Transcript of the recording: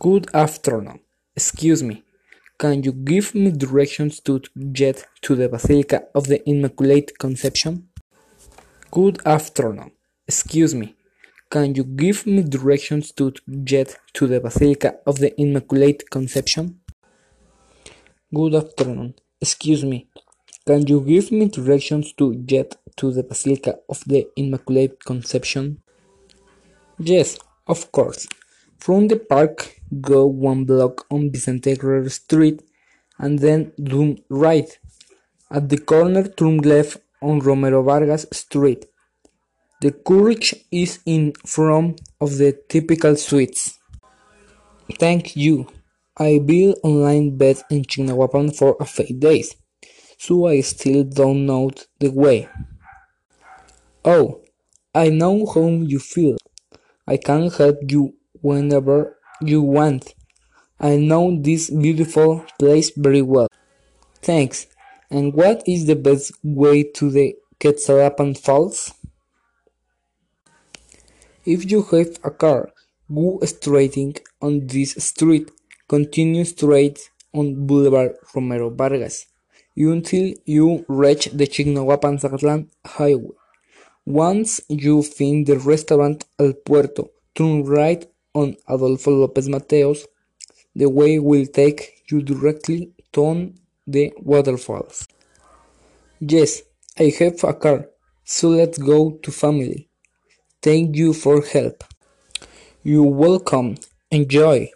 Good afternoon. Excuse me, can you give me directions to get to the Basilica of the Immaculate Conception? Good afternoon. Excuse me, can you give me directions to get to the Basilica of the Immaculate Conception? Good afternoon. Excuse me, can you give me directions to get to the Basilica of the Immaculate Conception? Yes, of course. From the park, go one block on Vicente Guerrero Street and then turn right. At the corner, turn left on Romero Vargas Street. The carriage is in front of the typical suites. Thank you. I built online bed in Chignahuapan for a few days, so I still don't know the way. Oh, I know how you feel. I can help you whenever you want. I know this beautiful place very well. Thanks. And what is the best way to the Quetzalapa Falls? If you have a car, go straight on this street, continue straight on Boulevard Romero Vargas until you reach the Chignahuapan-Zacatlán highway. Once you find the restaurant El Puerto, turn right on Adolfo López Mateos. The way will take you directly to the waterfalls. Yes, I have a car, so let's go to family. Thank you for help. You're welcome. Enjoy.